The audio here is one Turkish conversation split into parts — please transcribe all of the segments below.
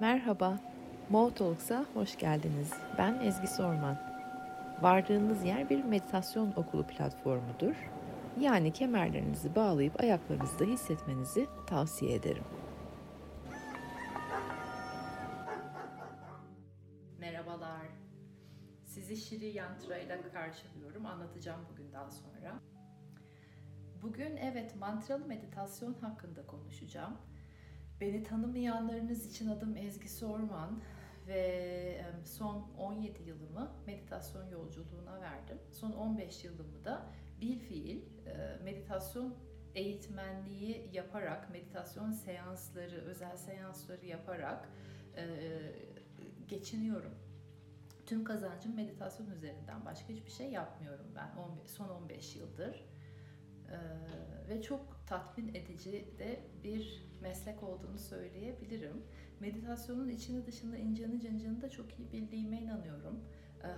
Merhaba, Mo Talks'a hoş geldiniz. Ben Ezgi Sorman. Vardığınız yer bir meditasyon okulu platformudur. Yani kemerlerinizi bağlayıp ayaklarınızda hissetmenizi tavsiye ederim. Merhabalar. Sizi Şiri Yantra ile karşılıyorum. Anlatacağım bugün daha sonra. Bugün evet mantralı meditasyon hakkında konuşacağım. Beni tanımayanlarınız için adım Ezgi Sorman ve son 17 yılımı meditasyon yolculuğuna verdim. Son 15 yılımı da bir fiil meditasyon eğitmenliği yaparak, meditasyon seansları, özel seansları yaparak geçiniyorum. Tüm kazancım meditasyon üzerinden. Başka hiçbir şey yapmıyorum ben son 15 yıldır. Ve çok tatmin edici de bir meslek olduğunu söyleyebilirim. Meditasyonun içini dışını incini cıncını da çok iyi bildiğime inanıyorum.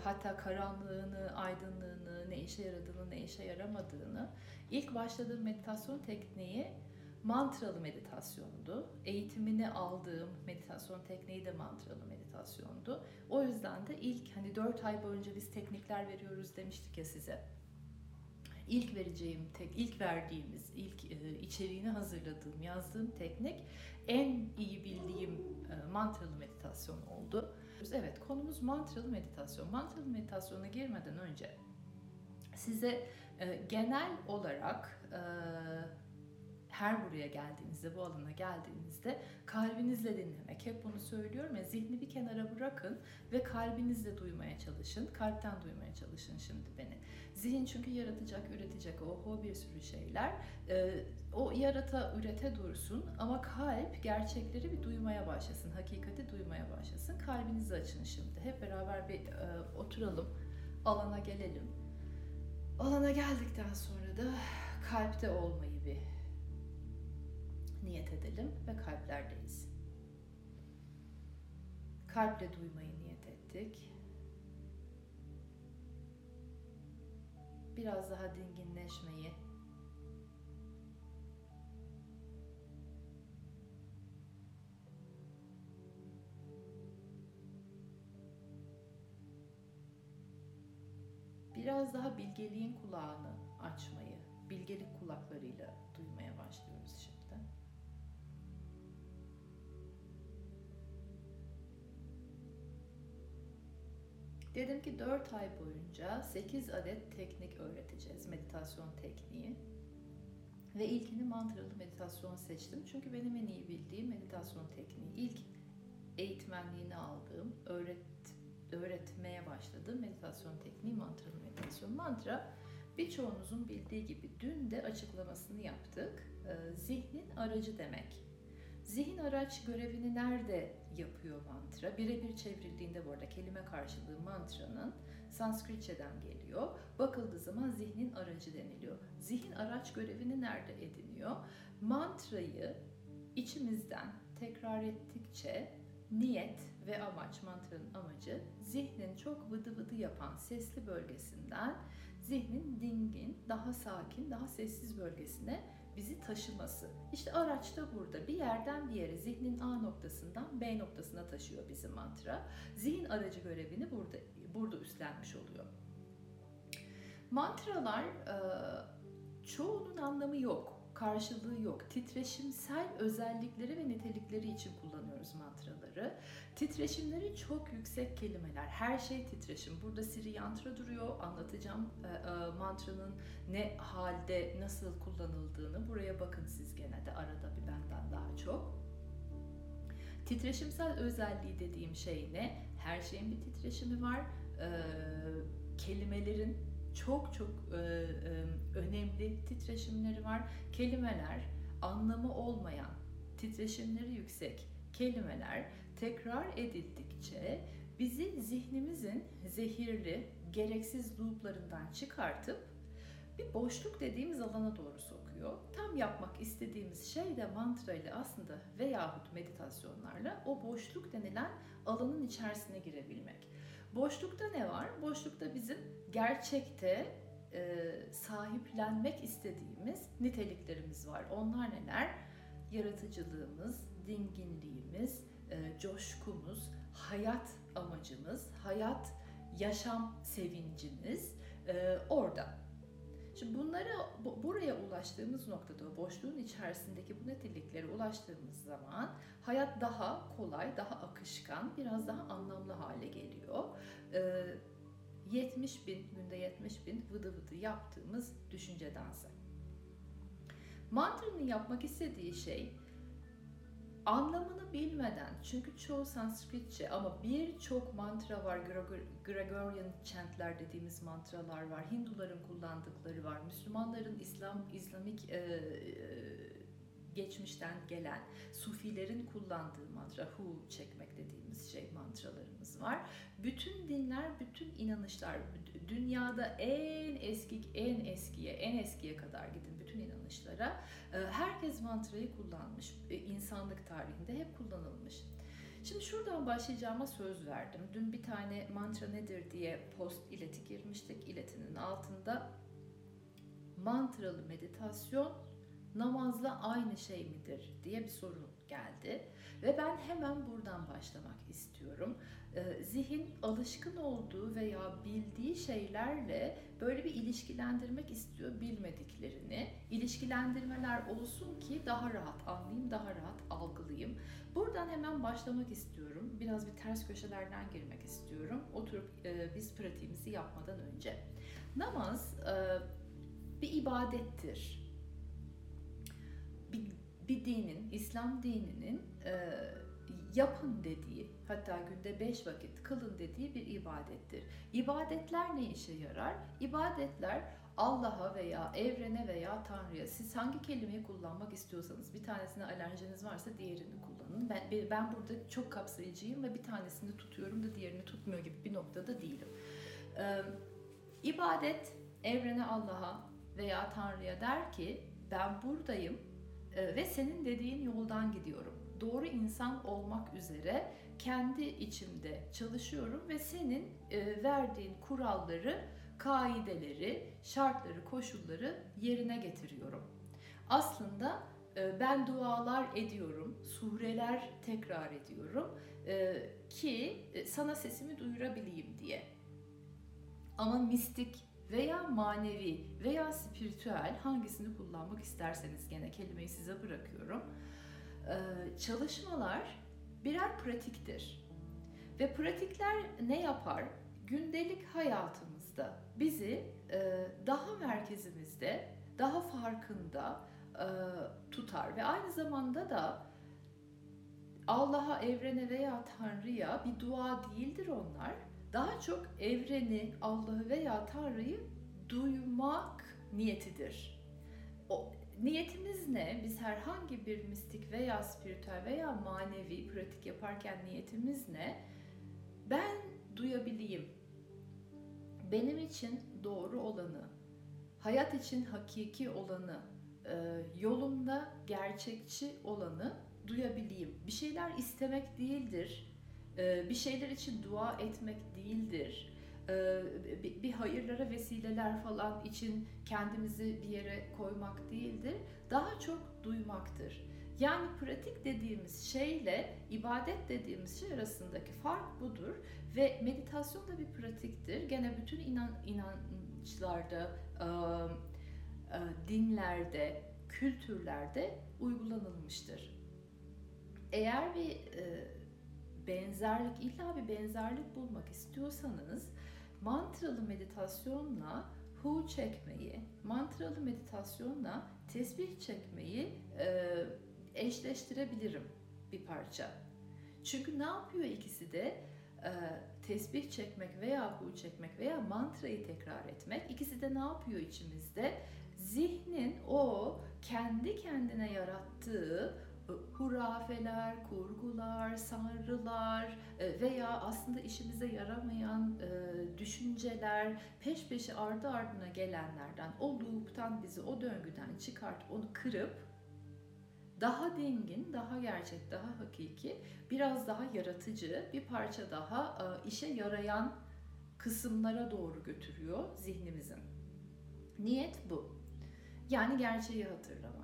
Hatta karanlığını, aydınlığını, ne işe yaradığını, ne işe yaramadığını. İlk başladığım meditasyon tekniği mantralı meditasyondu. Eğitimini aldığım meditasyon tekniği de mantralı meditasyondu. O yüzden de ilk hani 4 ay boyunca biz teknikler veriyoruz demiştik ya size. İlk vereceğim tek, ilk verdiğimiz, ilk e, içeriğini hazırladığım, yazdığım teknik en iyi bildiğim e, mantralı meditasyon oldu. Evet, konumuz mantralı meditasyon. Mantralı meditasyona girmeden önce size e, genel olarak e, her buraya geldiğinizde, bu alana geldiğinizde kalbinizle dinlemek. Hep bunu söylüyorum ya zihni bir kenara bırakın ve kalbinizle duymaya çalışın. Kalpten duymaya çalışın şimdi beni. Zihin çünkü yaratacak, üretecek, oho bir sürü şeyler. Ee, o yarata, ürete dursun ama kalp gerçekleri bir duymaya başlasın, hakikati duymaya başlasın. Kalbinizi açın şimdi. Hep beraber bir e, oturalım, alana gelelim. Alana geldikten sonra da kalpte olmayı bir niyet edelim ve kalplerdeyiz. Kalple duymayı niyet ettik. Biraz daha dinginleşmeyi biraz daha bilgeliğin kulağını açmayı, bilgelik kulaklarıyla Dedim ki 4 ay boyunca 8 adet teknik öğreteceğiz, meditasyon tekniği. Ve ilkini mantralı meditasyon seçtim. Çünkü benim en iyi bildiğim meditasyon tekniği. İlk eğitmenliğini aldığım, öğret, öğretmeye başladığım meditasyon tekniği mantralı meditasyon. Mantra birçoğunuzun bildiği gibi dün de açıklamasını yaptık. Ee, zihnin aracı demek. Zihin araç görevini nerede yapıyor mantra? Birebir çevrildiğinde bu arada kelime karşılığı mantranın Sanskritçeden geliyor. Bakıldığı zaman zihnin aracı deniliyor. Zihin araç görevini nerede ediniyor? Mantrayı içimizden tekrar ettikçe niyet ve amaç, mantranın amacı zihnin çok vıdı vıdı yapan sesli bölgesinden zihnin dingin, daha sakin, daha sessiz bölgesine bizi taşıması. İşte araç da burada. Bir yerden bir yere zihnin A noktasından B noktasına taşıyor bizi mantra. Zihin aracı görevini burada burada üstlenmiş oluyor. Mantralar çoğunun anlamı yok karşılığı yok. Titreşimsel özellikleri ve nitelikleri için kullanıyoruz mantraları. Titreşimleri çok yüksek kelimeler. Her şey titreşim. Burada Siri Yantra duruyor. Anlatacağım e, e, mantranın ne halde, nasıl kullanıldığını. Buraya bakın siz gene de arada bir benden daha çok. Titreşimsel özelliği dediğim şey ne? Her şeyin bir titreşimi var. Ee, kelimelerin çok çok e, e, önemli titreşimleri var. Kelimeler anlamı olmayan, titreşimleri yüksek kelimeler tekrar edildikçe bizi zihnimizin zehirli, gereksiz looplarından çıkartıp bir boşluk dediğimiz alana doğru sokuyor. Tam yapmak istediğimiz şey de mantra ile aslında veyahut meditasyonlarla o boşluk denilen alanın içerisine girebilmek. Boşlukta ne var? Boşlukta bizim gerçekte e, sahiplenmek istediğimiz niteliklerimiz var. Onlar neler? Yaratıcılığımız, dinginliğimiz, e, coşkumuz, hayat amacımız, hayat yaşam sevincimiz e, orada. Şimdi bunları bu, buraya ulaştığımız noktada, boşluğun içerisindeki bu niteliklere ulaştığımız zaman hayat daha kolay, daha akışkan, biraz daha anlamlı hale geliyor. E, 70 bin, günde 70 bin vıdı vıdı yaptığımız düşünce dansı. Mantra'nın yapmak istediği şey anlamını bilmeden çünkü çoğu Sanskritçe ama birçok mantra var Gregorian chantler dediğimiz mantralar var Hinduların kullandıkları var Müslümanların İslam İslamik e, e, geçmişten gelen Sufilerin kullandığı mantra hu çekmek dediğimiz şey mantralarımız var. Bütün dinler, bütün inanışlar dünyada en eski en eskiye en eskiye kadar gidin bütün inanışlara e, herkes mantrayı kullanmış. E, insanlık tarihinde hep kullanılmış. Şimdi şuradan başlayacağıma söz verdim. Dün bir tane mantra nedir diye post ileti girmiştik. İletinin altında mantralı meditasyon namazla aynı şey midir diye bir soru geldi. Ve ben hemen buradan başlamak istiyorum. Ee, zihin alışkın olduğu veya bildiği şeylerle böyle bir ilişkilendirmek istiyor bilmediklerini. İlişkilendirmeler olsun ki daha rahat anlayayım, daha rahat algılayayım. Buradan hemen başlamak istiyorum. Biraz bir ters köşelerden girmek istiyorum. Oturup e, biz pratiğimizi yapmadan önce. Namaz e, bir ibadettir. Bir, bir dinin, İslam dininin e, yapın dediği, hatta günde beş vakit kılın dediği bir ibadettir. İbadetler ne işe yarar? İbadetler Allah'a veya evrene veya Tanrı'ya siz hangi kelimeyi kullanmak istiyorsanız bir tanesine alerjiniz varsa diğerini kullanın. Ben, ben burada çok kapsayıcıyım ve bir tanesini tutuyorum da diğerini tutmuyor gibi bir noktada değilim. Ee, ibadet evrene Allah'a veya Tanrı'ya der ki ben buradayım ve senin dediğin yoldan gidiyorum doğru insan olmak üzere kendi içimde çalışıyorum ve senin e, verdiğin kuralları, kaideleri, şartları, koşulları yerine getiriyorum. Aslında e, ben dualar ediyorum, sureler tekrar ediyorum e, ki sana sesimi duyurabileyim diye. Ama mistik veya manevi veya spiritüel hangisini kullanmak isterseniz gene kelimeyi size bırakıyorum ee, çalışmalar birer pratiktir. Ve pratikler ne yapar? Gündelik hayatımızda bizi e, daha merkezimizde, daha farkında e, tutar ve aynı zamanda da Allah'a, evrene veya Tanrı'ya bir dua değildir onlar. Daha çok evreni, Allah'ı veya Tanrı'yı duymak niyetidir. O Niyetimiz ne? Biz herhangi bir mistik veya spiritüel veya manevi pratik yaparken niyetimiz ne? Ben duyabileyim. Benim için doğru olanı, hayat için hakiki olanı, e, yolumda gerçekçi olanı duyabileyim. Bir şeyler istemek değildir. E, bir şeyler için dua etmek değildir e, bir hayırlara vesileler falan için kendimizi bir yere koymak değildir. Daha çok duymaktır. Yani pratik dediğimiz şeyle ibadet dediğimiz şey arasındaki fark budur ve meditasyon da bir pratiktir. Gene bütün inan, inançlarda, e, e, dinlerde, kültürlerde uygulanılmıştır. Eğer bir benzerlik, illa bir benzerlik bulmak istiyorsanız mantralı meditasyonla hu çekmeyi, mantralı meditasyonla tesbih çekmeyi e, eşleştirebilirim bir parça. Çünkü ne yapıyor ikisi de? E, tesbih çekmek veya hu çekmek veya mantrayı tekrar etmek ikisi de ne yapıyor içimizde? Zihnin o kendi kendine yarattığı hurafeler, kurgular, sanrılar e, veya aslında işimize yaramayan e, düşünceler peş peşe ardı ardına gelenlerden, o loop'tan bizi o döngüden çıkartıp onu kırıp daha dingin, daha gerçek, daha hakiki, biraz daha yaratıcı, bir parça daha e, işe yarayan kısımlara doğru götürüyor zihnimizin. Niyet bu. Yani gerçeği hatırlamak.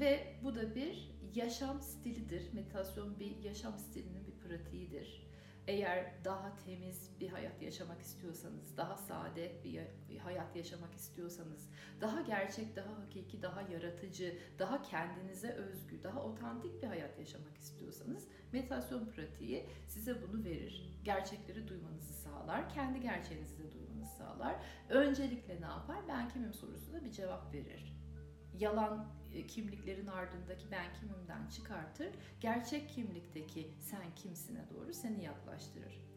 Ve bu da bir yaşam stilidir. Meditasyon bir yaşam stilinin bir pratiğidir. Eğer daha temiz bir hayat yaşamak istiyorsanız, daha sade bir hayat yaşamak istiyorsanız, daha gerçek, daha hakiki, daha yaratıcı, daha kendinize özgü, daha otantik bir hayat yaşamak istiyorsanız meditasyon pratiği size bunu verir. Gerçekleri duymanızı sağlar, kendi gerçeğinizi de duymanızı sağlar. Öncelikle ne yapar? Ben kimim sorusuna bir cevap verir. Yalan kimliklerin ardındaki ben kimimden çıkartır, gerçek kimlikteki sen kimsine doğru seni yaklaştırır.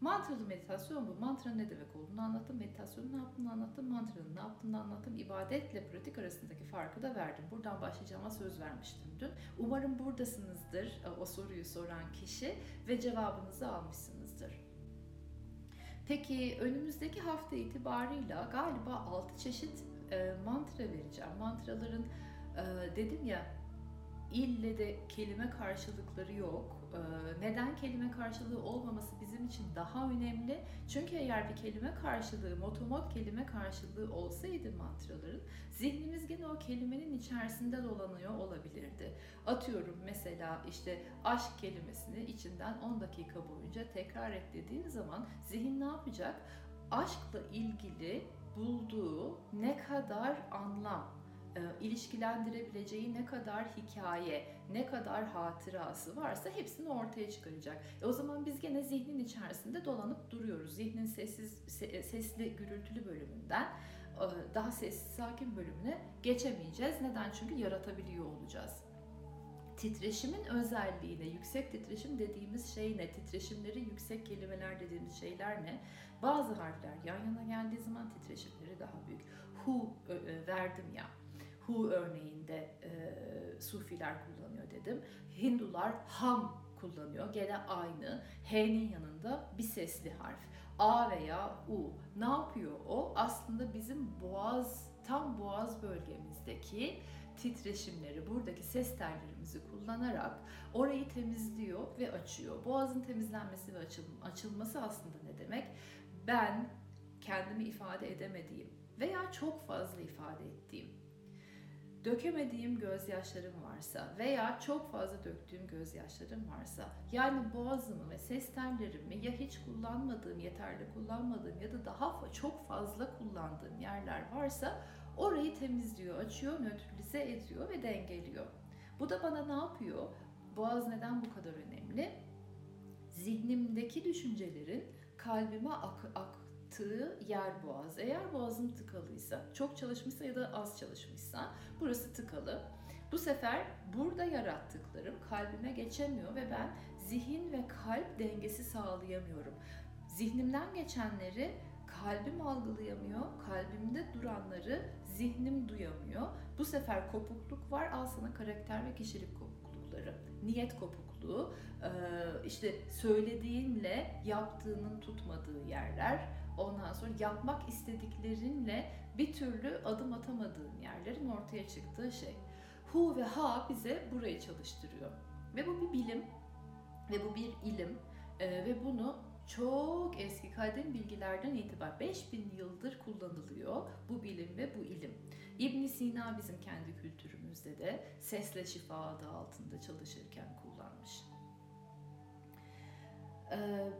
Mantralı meditasyon bu. Mantra ne demek olduğunu anlattım, meditasyonun ne yaptığını anlattım, mantranın ne yaptığını anlattım, ibadetle pratik arasındaki farkı da verdim. Buradan başlayacağıma söz vermiştim dün. Umarım buradasınızdır e, o soruyu soran kişi ve cevabınızı almışsınızdır. Peki önümüzdeki hafta itibarıyla galiba 6 çeşit e, mantra vereceğim. Mantraların e, dedim ya ille de kelime karşılıkları yok. Ee, neden kelime karşılığı olmaması bizim için daha önemli? Çünkü eğer bir kelime karşılığı, motomot kelime karşılığı olsaydı mantraların, zihnimiz gene o kelimenin içerisinde dolanıyor olabilirdi. Atıyorum mesela işte aşk kelimesini içinden 10 dakika boyunca tekrar et dediğin zaman zihin ne yapacak? Aşkla ilgili bulduğu ne kadar anlam, e, ilişkilendirebileceği ne kadar hikaye, ne kadar hatırası varsa hepsini ortaya çıkaracak. E o zaman biz gene zihnin içerisinde dolanıp duruyoruz. Zihnin sessiz, sesli, gürültülü bölümünden e, daha sessiz, sakin bölümüne geçemeyeceğiz. Neden? Çünkü yaratabiliyor olacağız. Titreşimin özelliği ne? Yüksek titreşim dediğimiz şey ne? Titreşimleri yüksek kelimeler dediğimiz şeyler ne? Bazı harfler yan yana geldiği zaman titreşimleri daha büyük. Hu verdim ya Hu örneğinde e, Sufiler kullanıyor dedim. Hindular ham kullanıyor. Gene aynı. H'nin yanında bir sesli harf. A veya U. Ne yapıyor o? Aslında bizim boğaz, tam boğaz bölgemizdeki titreşimleri, buradaki ses tellerimizi kullanarak orayı temizliyor ve açıyor. Boğazın temizlenmesi ve açılması aslında ne demek? Ben kendimi ifade edemediğim veya çok fazla ifade ettiğim dökemediğim gözyaşlarım varsa veya çok fazla döktüğüm gözyaşlarım varsa yani boğazımı ve ses tellerimi ya hiç kullanmadığım, yeterli kullanmadığım ya da daha çok fazla kullandığım yerler varsa orayı temizliyor, açıyor, nötralize ediyor ve dengeliyor. Bu da bana ne yapıyor? Boğaz neden bu kadar önemli? Zihnimdeki düşüncelerin kalbime ak, ak tığı yer boğaz. Eğer boğazım tıkalıysa, çok çalışmışsa ya da az çalışmışsa burası tıkalı. Bu sefer burada yarattıklarım kalbime geçemiyor ve ben zihin ve kalp dengesi sağlayamıyorum. Zihnimden geçenleri kalbim algılayamıyor, kalbimde duranları zihnim duyamıyor. Bu sefer kopukluk var, al sana karakter ve kişilik kopuklukları. Niyet kopukluğu, işte söylediğinle yaptığının tutmadığı yerler, ondan sonra yapmak istediklerinle bir türlü adım atamadığın yerlerin ortaya çıktığı şey. Hu ve ha bize burayı çalıştırıyor. Ve bu bir bilim ve bu bir ilim ee, ve bunu çok eski kadim bilgilerden itibar 5000 yıldır kullanılıyor bu bilim ve bu ilim. İbn Sina bizim kendi kültürümüzde de sesle şifa adı altında çalışırken kullanmış. Ee,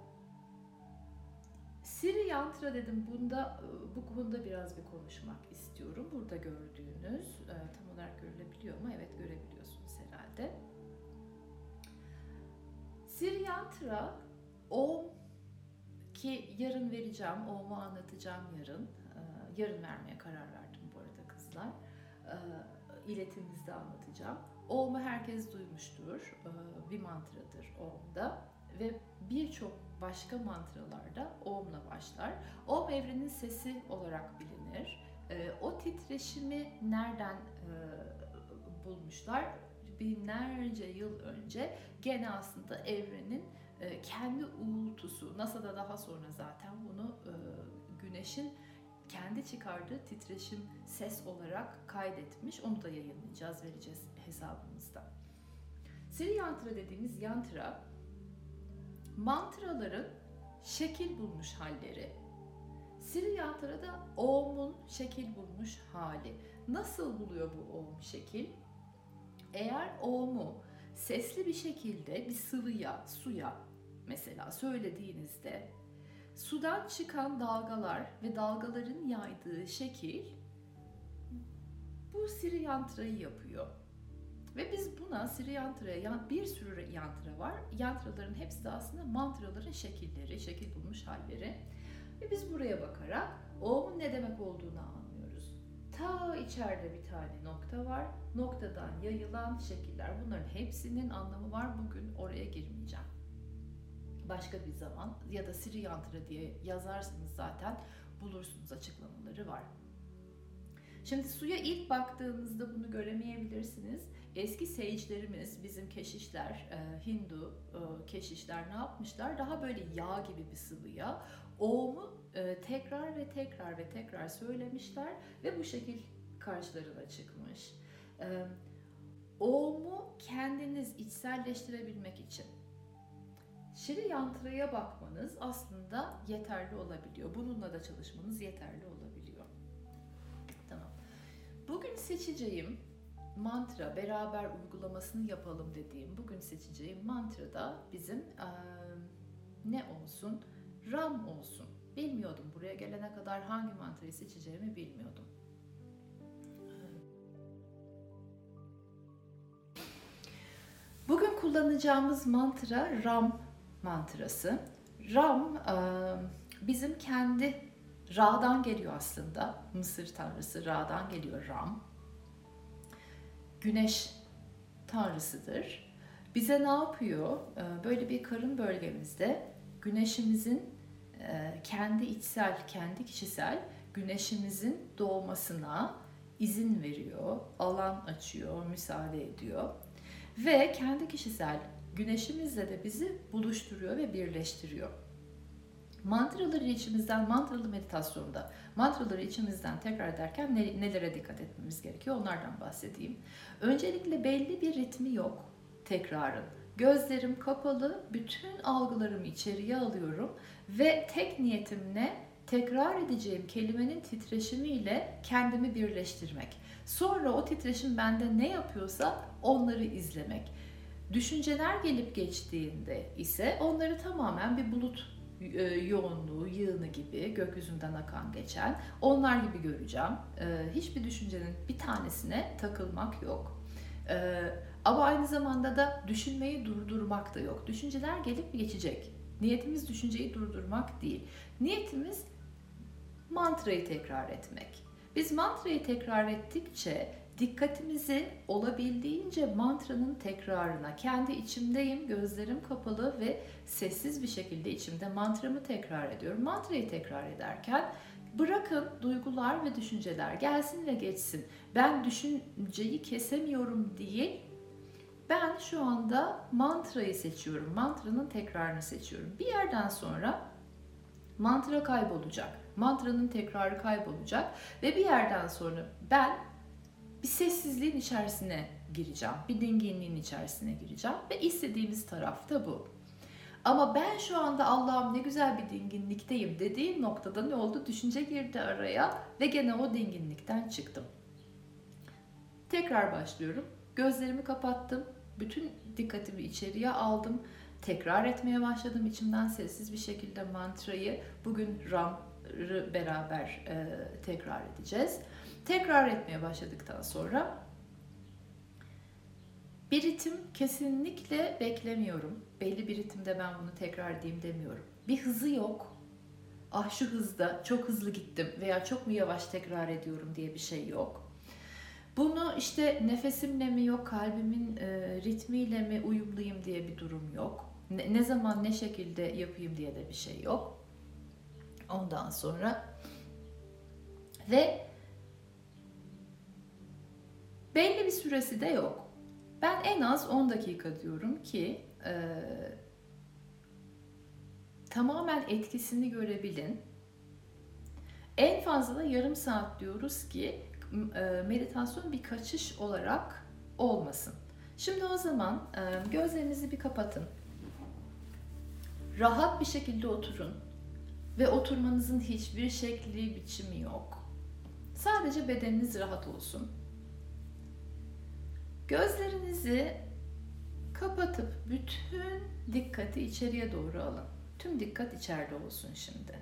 Siri Yantra dedim. Bunda bu konuda biraz bir konuşmak istiyorum. Burada gördüğünüz tam olarak görülebiliyor mu? Evet görebiliyorsunuz herhalde. Siri Yantra Om ki yarın vereceğim. Om'u anlatacağım yarın. Yarın vermeye karar verdim bu arada kızlar. İletimizde anlatacağım. Om'u herkes duymuştur. Bir mantradır Om'da ve birçok başka mantralarda Om'la başlar. Om evrenin sesi olarak bilinir. E, o titreşimi nereden e, bulmuşlar? Binlerce yıl önce gene aslında evrenin e, kendi uğultusu, NASA'da daha sonra zaten bunu e, güneşin kendi çıkardığı titreşim ses olarak kaydetmiş. Onu da yayınlayacağız, vereceğiz hesabımızda. Sri Yantra dediğimiz yantra mantraların şekil bulmuş halleri. Sri Yantra'da Om'un şekil bulmuş hali. Nasıl buluyor bu Om şekil? Eğer O'mu sesli bir şekilde bir sıvıya, suya mesela söylediğinizde sudan çıkan dalgalar ve dalgaların yaydığı şekil bu Siri yantrayı yapıyor. Ve biz buna Siri yantraya, bir sürü yantra var. Yantraların hepsi de aslında mantraların şekilleri, şekil bulmuş halleri. Ve biz buraya bakarak O'nun ne demek olduğunu anlıyoruz. Ta içeride bir tane nokta var. Noktadan yayılan şekiller. Bunların hepsinin anlamı var. Bugün oraya girmeyeceğim. Başka bir zaman ya da Siri yantra diye yazarsınız zaten bulursunuz açıklamaları var. Şimdi suya ilk baktığınızda bunu göremeyebilirsiniz. Eski seyircilerimiz, bizim keşişler, e, Hindu e, keşişler ne yapmışlar? Daha böyle yağ gibi bir sıvıya O'mu e, tekrar ve tekrar ve tekrar söylemişler ve bu şekil karşılarına çıkmış. O'mu kendiniz içselleştirebilmek için Şiri yantraya bakmanız aslında yeterli olabiliyor. Bununla da çalışmanız yeterli olabiliyor. Tamam. Bugün seçeceğim mantra beraber uygulamasını yapalım dediğim bugün seçeceğim mantra da bizim e, ne olsun? Ram olsun. Bilmiyordum buraya gelene kadar hangi mantrayı seçeceğimi bilmiyordum. Bugün kullanacağımız mantra Ram mantrası. Ram bizim kendi Ra'dan geliyor aslında. Mısır tanrısı Ra'dan geliyor Ram. Güneş tanrısıdır. Bize ne yapıyor? E, böyle bir karın bölgemizde güneşimizin e, kendi içsel, kendi kişisel güneşimizin doğmasına izin veriyor, alan açıyor, müsaade ediyor. Ve kendi kişisel güneşimizle de bizi buluşturuyor ve birleştiriyor. Mantraları içimizden, mantralı meditasyonda mantraları içimizden tekrar ederken nelere dikkat etmemiz gerekiyor onlardan bahsedeyim. Öncelikle belli bir ritmi yok tekrarın. Gözlerim kapalı, bütün algılarımı içeriye alıyorum ve tek niyetim ne? Tekrar edeceğim kelimenin titreşimiyle kendimi birleştirmek. Sonra o titreşim bende ne yapıyorsa onları izlemek. Düşünceler gelip geçtiğinde ise onları tamamen bir bulut yoğunluğu, yığını gibi gökyüzünden akan geçen onlar gibi göreceğim. E, hiçbir düşüncenin bir tanesine takılmak yok. E, ama aynı zamanda da düşünmeyi durdurmak da yok. Düşünceler gelip geçecek. Niyetimiz düşünceyi durdurmak değil. Niyetimiz mantrayı tekrar etmek. Biz mantrayı tekrar ettikçe dikkatimizi olabildiğince mantranın tekrarına, kendi içimdeyim, gözlerim kapalı ve sessiz bir şekilde içimde mantramı tekrar ediyorum. Mantrayı tekrar ederken bırakın duygular ve düşünceler gelsin ve geçsin. Ben düşünceyi kesemiyorum değil, ben şu anda mantrayı seçiyorum. Mantranın tekrarını seçiyorum. Bir yerden sonra mantra kaybolacak. Mantranın tekrarı kaybolacak ve bir yerden sonra ben bir sessizliğin içerisine gireceğim. Bir dinginliğin içerisine gireceğim ve istediğimiz taraf da bu. Ama ben şu anda Allah'ım ne güzel bir dinginlikteyim dediğim noktada ne oldu? Düşünce girdi araya ve gene o dinginlikten çıktım. Tekrar başlıyorum. Gözlerimi kapattım. Bütün dikkatimi içeriye aldım. Tekrar etmeye başladım içimden sessiz bir şekilde mantrayı. Bugün Ram'ı beraber e, tekrar edeceğiz. Tekrar etmeye başladıktan sonra bir ritim kesinlikle beklemiyorum. Belli bir ritimde ben bunu tekrar edeyim demiyorum. Bir hızı yok. Ah şu hızda çok hızlı gittim veya çok mu yavaş tekrar ediyorum diye bir şey yok. Bunu işte nefesimle mi yok, kalbimin e, ritmiyle mi uyumlayayım diye bir durum yok. Ne zaman ne şekilde yapayım diye de bir şey yok. Ondan sonra ve belli bir süresi de yok. Ben en az 10 dakika diyorum ki e, tamamen etkisini görebilin. En fazla da yarım saat diyoruz ki e, meditasyon bir kaçış olarak olmasın. Şimdi o zaman e, gözlerinizi bir kapatın. Rahat bir şekilde oturun ve oturmanızın hiçbir şekli biçimi yok. Sadece bedeniniz rahat olsun. Gözlerinizi kapatıp bütün dikkati içeriye doğru alın. Tüm dikkat içeride olsun şimdi.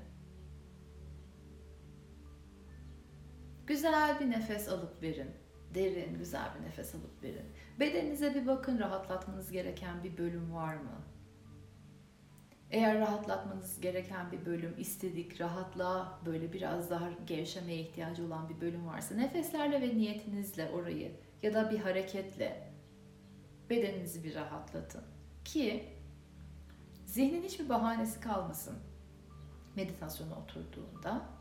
Güzel bir nefes alıp verin. Derin, güzel bir nefes alıp verin. Bedeninize bir bakın rahatlatmanız gereken bir bölüm var mı? Eğer rahatlatmanız gereken bir bölüm, istedik, rahatla, böyle biraz daha gevşemeye ihtiyacı olan bir bölüm varsa nefeslerle ve niyetinizle orayı ya da bir hareketle bedeninizi bir rahatlatın. Ki zihnin hiçbir bahanesi kalmasın meditasyona oturduğunda.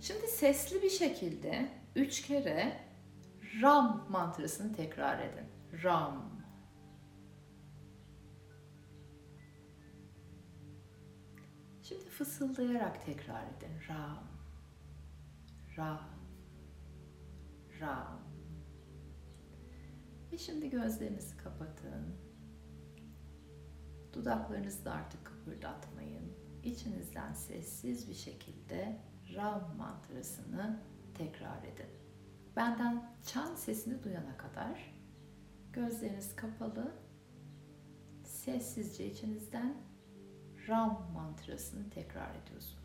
Şimdi sesli bir şekilde üç kere Ram mantrasını tekrar edin. Ram. Fısıldayarak tekrar edin. Ram. Ram. Ram. Ve şimdi gözlerinizi kapatın. Dudaklarınızı da artık kıpırdatmayın. İçinizden sessiz bir şekilde Ram mantrasını tekrar edin. Benden çan sesini duyana kadar gözleriniz kapalı, sessizce içinizden Ram mantrasını tekrar ediyorsunuz.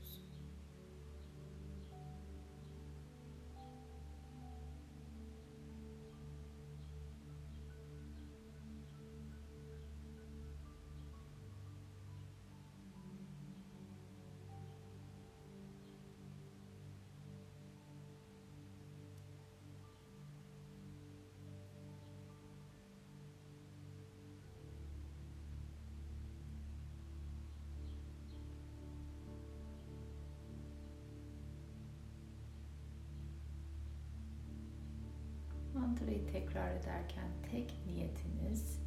Tekrar ederken tek niyetiniz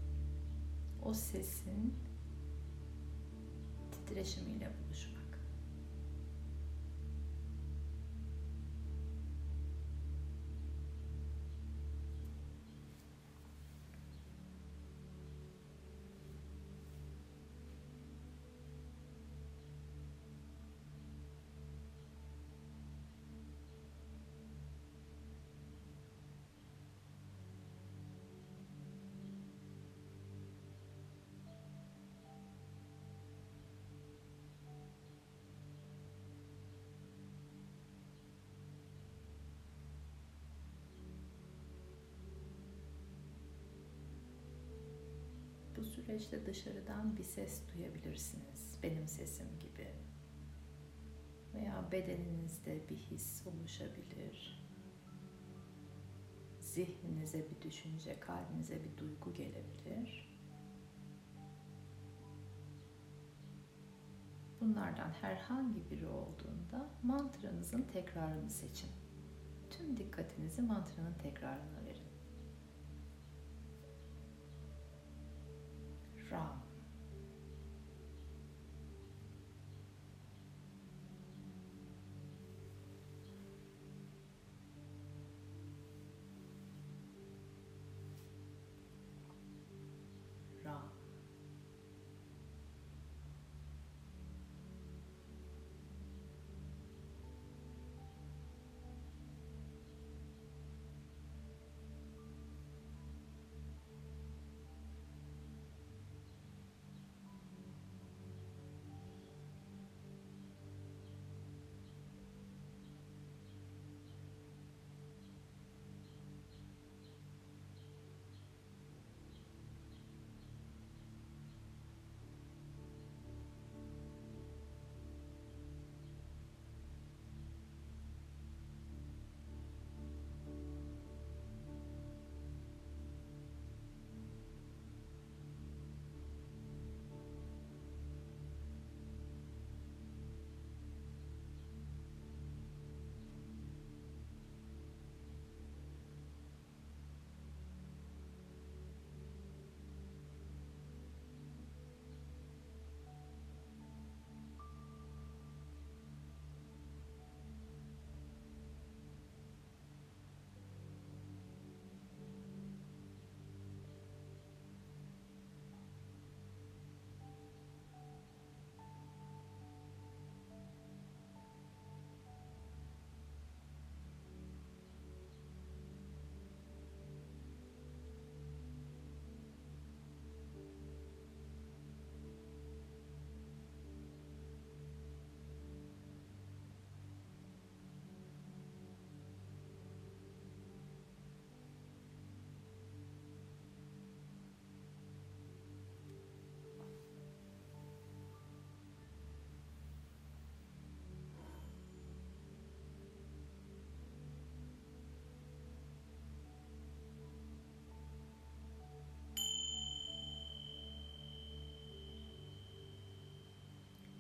o sesin titreşimiyle buluşmak. Süreçte dışarıdan bir ses duyabilirsiniz. Benim sesim gibi. Veya bedeninizde bir his oluşabilir. Zihninize bir düşünce, kalbinize bir duygu gelebilir. Bunlardan herhangi biri olduğunda mantranızın tekrarını seçin. Tüm dikkatinizi mantranın tekrarına verin. Ram.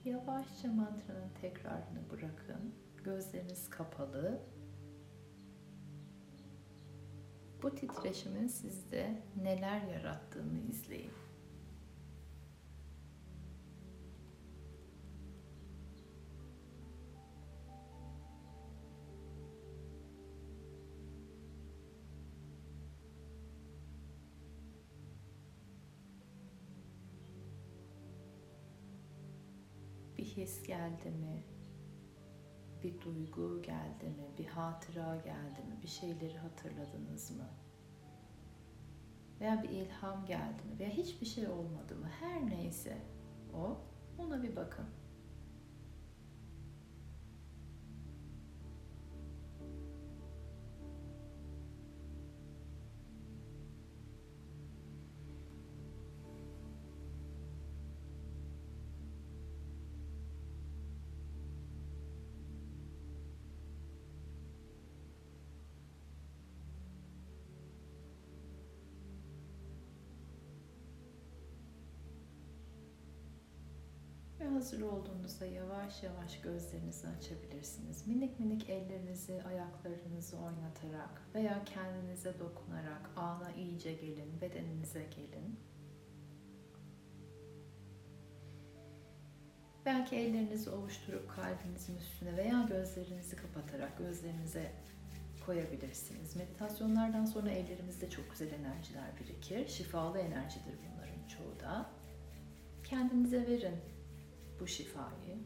Yavaşça mantranın tekrarını bırakın. Gözleriniz kapalı. Bu titreşimin sizde neler yarattığını izleyin. Bir his geldi mi? Bir duygu geldi mi? Bir hatıra geldi mi? Bir şeyleri hatırladınız mı? Veya bir ilham geldi mi? Veya hiçbir şey olmadı mı? Her neyse o, ona bir bakın. Hazır olduğunuzda yavaş yavaş gözlerinizi açabilirsiniz. Minik minik ellerinizi, ayaklarınızı oynatarak veya kendinize dokunarak ana iyice gelin, bedeninize gelin. Belki ellerinizi ovuşturup kalbinizin üstüne veya gözlerinizi kapatarak gözlerinize koyabilirsiniz. Meditasyonlardan sonra ellerimizde çok güzel enerjiler birikir. Şifalı enerjidir bunların çoğu da. Kendinize verin bu şifayı.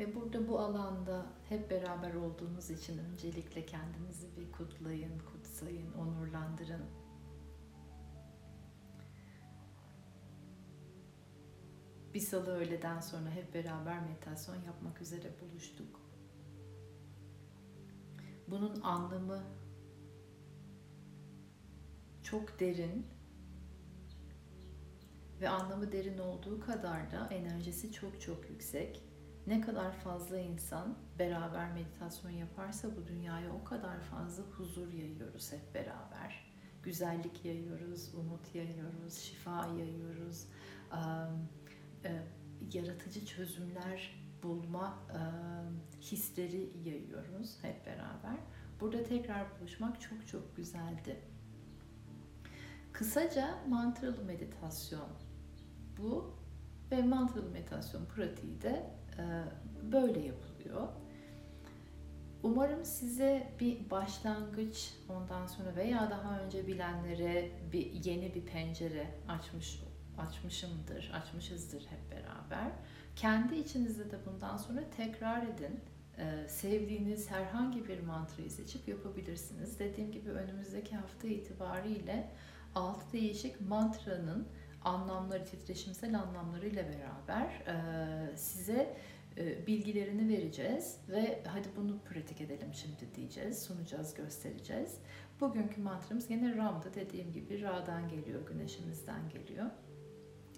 Ve burada bu alanda hep beraber olduğunuz için öncelikle kendinizi bir kutlayın, kutsayın, onurlandırın. Bir salı öğleden sonra hep beraber meditasyon yapmak üzere buluştuk. Bunun anlamı çok derin ve anlamı derin olduğu kadar da enerjisi çok çok yüksek. Ne kadar fazla insan beraber meditasyon yaparsa bu dünyaya o kadar fazla huzur yayıyoruz hep beraber. Güzellik yayıyoruz, umut yayıyoruz, şifa yayıyoruz. E, yaratıcı çözümler bulma e, hisleri yayıyoruz hep beraber. Burada tekrar buluşmak çok çok güzeldi. Kısaca mantralı meditasyon bu ve mantralı meditasyon pratiği de e, böyle yapılıyor. Umarım size bir başlangıç ondan sonra veya daha önce bilenlere bir yeni bir pencere açmış açmışımdır, açmışızdır hep beraber. Kendi içinizde de bundan sonra tekrar edin. Ee, sevdiğiniz herhangi bir mantrayı seçip yapabilirsiniz. Dediğim gibi önümüzdeki hafta itibariyle altı değişik mantranın anlamları, titreşimsel anlamlarıyla beraber e, size e, bilgilerini vereceğiz ve hadi bunu pratik edelim şimdi diyeceğiz, sunacağız, göstereceğiz. Bugünkü mantramız yine Ram'da dediğim gibi Ra'dan geliyor, güneşimizden geliyor.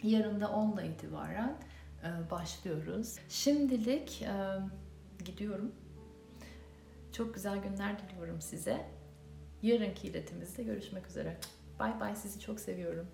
Yarın da 10'la itibaren e, başlıyoruz. Şimdilik e, gidiyorum. Çok güzel günler diliyorum size. Yarınki iletimizde görüşmek üzere. Bay bay sizi çok seviyorum.